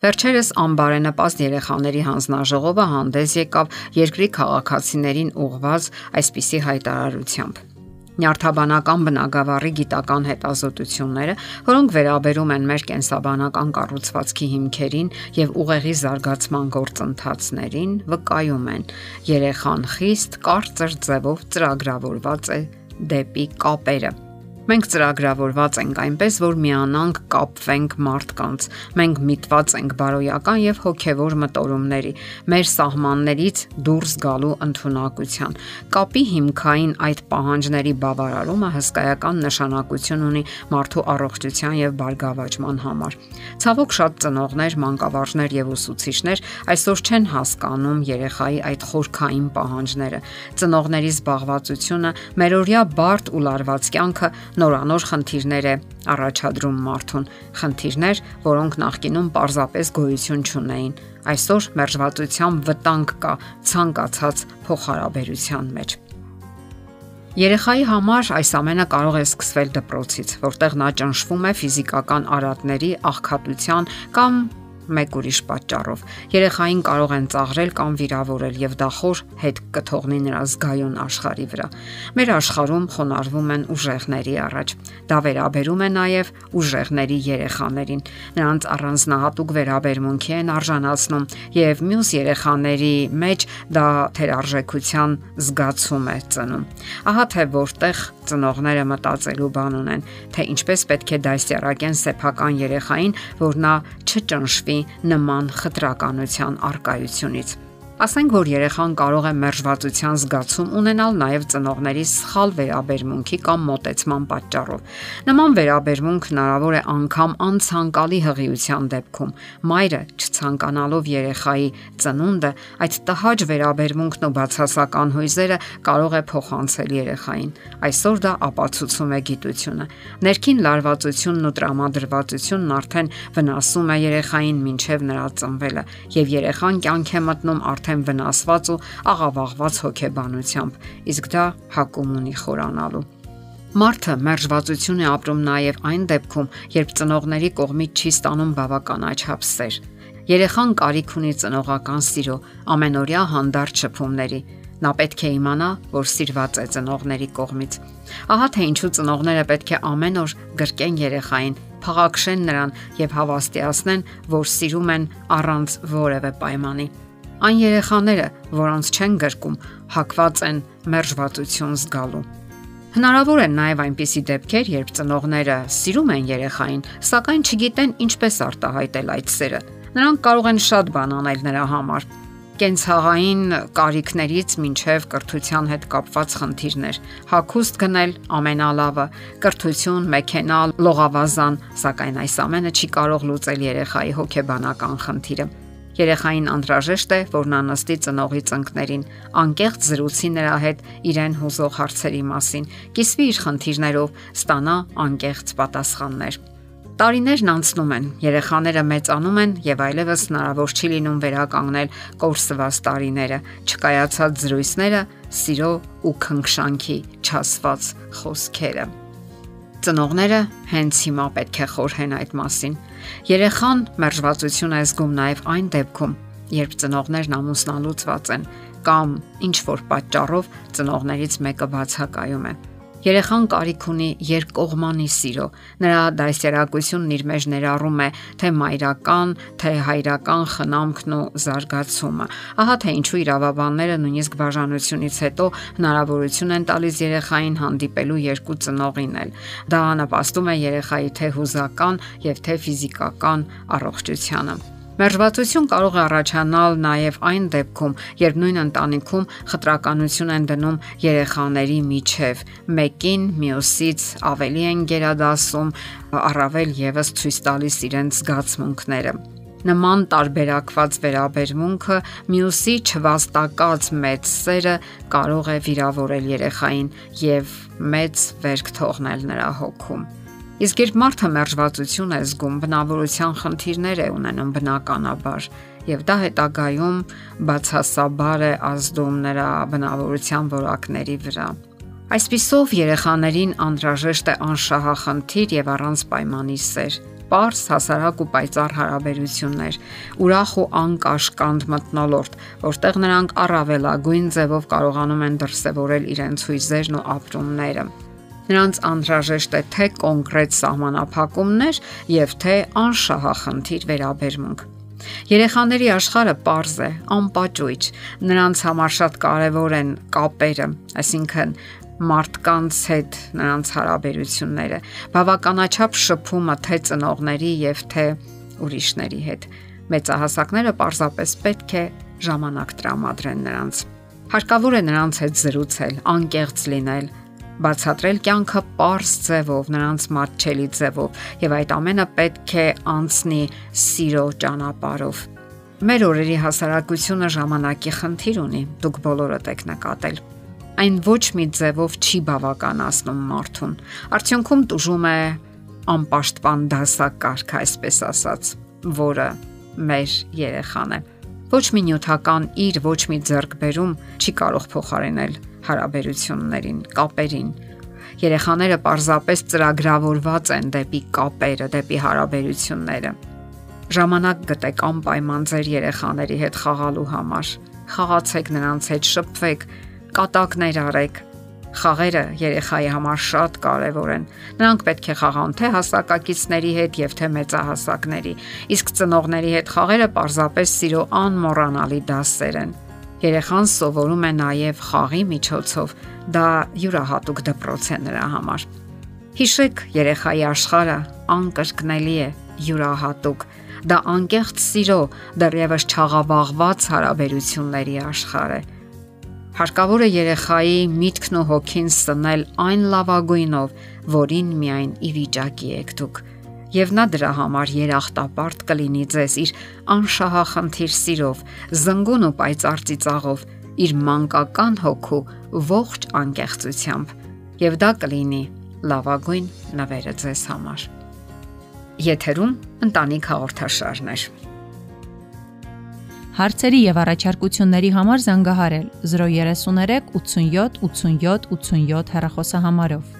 Վերջերս անբարենպաստ երեխաների հանձնաժողովը հանդես եկավ երկրի քաղաքացիներին ուղված այսպիսի հայտարարությամբ. Նյարդաբանական բնագավառի գիտական հետազոտությունները, որոնք վերաբերում են մեր կենսաբանական կառուցվածքի հիմքերին եւ ուղեղի զարգացման գործընթացներին, վկայում են, երեխան խիստ կարծր ձևով ծրագրավորված է դեպի կապերը Մենք ծրագրավորված ենք այնպես, որ միանանք կապվենք մարդկանց։ Մենք միտված ենք բարոյական եւ հոգեվոր մտորումների, մեր սահմաններից դուրս գալու ընտունակության։ Կապի հիմքային այդ պահանջների բավարարումը հսկայական նշանակություն ունի մարդու առողջության եւ բարգավաճման համար։ Ցավոք շատ ծնողներ, մանկավարժներ եւ ուսուցիչներ այսօր չեն հասկանում երեխայի այդ խորքային պահանջները։ Ծնողների զբաղվածությունը, մերօրյա բարդ ու լարված կյանքը նորանոր խնդիրներ է առաջադրում մարդուն, խնդիրներ, որոնք նախկինում պարզապես գոյություն չունեին։ Այսօր մերժվածության վտանգ կա ցանկացած փոխհարաբերության մեջ։ Երեխայի համար այս ամենը կարող է սկսվել դպրոցից, որտեղ նա ճնշվում է ֆիզիկական արատների աղքատության կամ մեկ ուրիշ պատճառով։ Երեխային կարող են ծաղրել կամ վիրավորել եւ դա խոր հետ կթողնի նրա զգայուն աշխարհի վրա։ Մեր աշխարհում խոնարհվում են ուժեղների առաջ։ Դա վերաբերում է նաեւ ուժեղների երեխաներին։ Նրանց առանձնահատուկ վերաբերմունքի են արժանացնում եւ մյուս երեխաների մեջ դա թերարժեքության զգացում է ծնում։ Ահա թե որտեղ ծնողները մտածելու բան ունեն, թե ինչպես պետք է դասյարակեն սեփական երեխային, որ նա չճնշվի նման խտրականության արկայությունից։ Ասենք որ երեխան կարող է մերժվածության զգացում ունենալ նաև ծնողների սխալ վերաբերմունքի կամ մոտեցման պատճառով։ Նման վերաբերմունք հնարավոր է անգամ անցանկալի հղիության դեպքում։ Մայրը չցանկանալով երեխայի ծնունդը, այդ տհաճ վերաբերմունքն ու բացասական հույզերը կարող է փոխանցել երեխային։ Այսօր դա ապացուցում է գիտությունը։ Ներքին լարվածությունն ու տրամադրվածությունն արդեն վնասում է երեխային մինչև նրա ծնվելը, եւ երեխան կյանք է մտնում արդեն արդեն վնասված ու աղավաղված հոգեբանությամբ, իսկ դա հակում ունի խորանալու։ Մարդը մերժվածություն է ապրում նաև այն դեպքում, երբ ծնողների կողմից չի ստանում բավական աչափ սեր։ Երեխան կարիք ունի ծնողական սիրո, ամենօրյա հանդարտ շփումների, Նա պետք է իմանա, որ սիրված է ծնողների կողմից։ Ահա թե ինչու ծնողները պետք է ամեն օր գրկեն երեխային, փաղաքշեն նրան եւ հավաստիացնեն, որ սիրում են առանց որևէ պայմանի։ Այն երեխաները, որոնց չեն գրկում, հակված են մերժվածություն զգալու։ Հնարավոր են նաև այնպիսի դեպքեր, երբ ծնողները սիրում են երեխային, սակայն չգիտեն ինչպես արտահայտել այդ սերը։ Նրանք կարող են շատ բան անել նրա համար, կենցաղային կարիքներից մինչև կրթության հետ կապված խնդիրներ։ Հակուստ գնել ամենալավը, կրթություն, մեքենա, լողավազան, սակայն այս ամենը չի կարող լուծել երեխայի հոգեբանական խնդիրը։ Երեխային անհրաժեշտ է, որ նա նստի ծնողի ծնկներին, անկեղծ զրուցի նրա հետ իրեն հուզող հարցերի մասին, կիսվի իր խնդիրներով, ստանա անկեղծ պատասխաններ։ Տարիներն անցնում են, երեխաները մեծանում են եւ այլևս հնարավոր չի լինում վերականգնել կորսված տարիները, չկայացած զրույցները, սիրո ու քնքշանքի չասված խոսքերը։ Ծնողները հենց հիմա պետք է խորհեն այդ մասին։ Երեխան մերժվածություն է զգում նաև այն դեպքում, երբ ծնողներն ամուսնալուծված են կամ ինչ որ պատճառով ծնողներից մեկը բացակայում է։ Երեխան կարիք ունի երկկողմանի սիրո։ Նրա դասերակցությունն իր մեջ ներառում է թե մայրական, թե հայրական խնամքն ու զարգացումը։ Ահա թե ինչու իրավաբանները նույնիսկ բաժանությունից հետո հնարավորություն են տալիս երեխային հանդիպելու երկու ծնողին էլ։ Դա նպաստում է երեխայի թե հուզական եւ թե ֆիզիկական առողջությանը։ Մերժվածություն կարող է առաջանալ նաև այն դեպքում, երբ նույն ընտանիքում խտրականություն են դնում երեխաների միջև, մեկին մյուսից ավելի են գերադասում, առավել եւս ցույց տալիս իրենց զգացմունքները նման տարբերակված վերաբերմունքը մյուսի չվաստակած մեծ սերը կարող է վիրավորել երեխային եւ մեծ վերք թողնել նրա հոգում։ Իսկ երբ մարդը մերժվածություն է զգում, բնավորության խնդիրներ է ունենում բնականաբար, եւ դա հետագայում բացասաբար է ազդում նրա բնավորության որակների վրա։ Այսպիսով երեխաներին անհրաժեշտ է անշահախնդիր եւ առանց պայմանի սեր։ པարս հասարակ ու պայծառ հարաբերություններ, ուրախ ու անկաշկանդ մտնոլորտ, որտեղ նրանք առավելագույն ձևով կարողանում են դրսևորել իրենց հույզերն ու ապրումները։ Նրանց անհրաժեշտ է թե կոնկրետ սահմանափակումներ եւ թե անշահախնդիր վերաբերմունք։ Երեխաների աշխարհը པարզ է, անպաճույճ։ Նրանց համար շատ կարևոր են կապերը, այսինքն մարդկանց հետ նրանց հարաբերությունները, բավականաչափ շփումը թե ծնողների եւ թե ուրիշների հետ։ Մեծահասակները պարզապես պետք է ժամանակ տրամադրեն նրանց։ Հարկավոր է նրանց հետ զրուցել, անկեղծ լինել, բացատրել կյանքը པարս ձևով, նրանց մատչելի ձևով եւ այդ ամենը պետք է անցնի սիրո ճանապարով։ Մեր օրերի հասարակությունը ժամանակի խնդիր ունի, դուք բոլորդ եք նկատել այն ոչ մի ձևով չի բավականացնում մարդուն։ Արդյունքում տուժում է անպաշտպան դասակարգ, այսպես ասած, որը մեր երեխան է։ Ոչ մի նյութական իր, ոչ մի ձեռքբերում չի կարող փոխարինել հարաբերություններին, կապերին։ Երեխաները պարզապես ծրագրավորված են դեպի կապերը, դեպի հարաբերությունները։ Ժամանակ գտեք անպայման ձեր երեխաների հետ խաղալու համար։ Խաղացեք նրանց հետ, շփվեք, կատակներ արեք։ Խաղերը երեխայի համար շատ կարևոր են։ Նրանք պետք է խաղան թե հասակակիցների հետ եւ թե մեծահասակների, իսկ ծնողների հետ խաղերը պարզապես սիրո անմոռանալի դասեր են։ Երեխան սովորում է նաև խաղի միջոցով։ Դա յուրահատուկ դպրոց է նրա համար։ Հիշեք, երեխայի աշխարհը անկրկնելի է, յուրահատուկ։ Դա անկեղծ սիրո, դեռևս չաղավաղված հարաբերությունների աշխարհ է Հարկավոր է երեխայի միտքն ու հոգին սնել այն լավագույնով, որին միայն ի վիճակի եք դուք։ Եվ նա դրա համար երախտապարտ կլինի ձեզ իր անշահախնդիր սիրով, զնգուն ու պայծառ ծիծաղով, իր մանկական հոգու ողջ անկեղծությամբ։ Եվ դա կլինի լավագույն նվերը ձեզ համար։ Եթերում ընտանիք հաղորդաշարներ։ Հարցերի եւ առաջարկությունների համար զանգահարել 033 87 87 87 հեռախոսահամարով։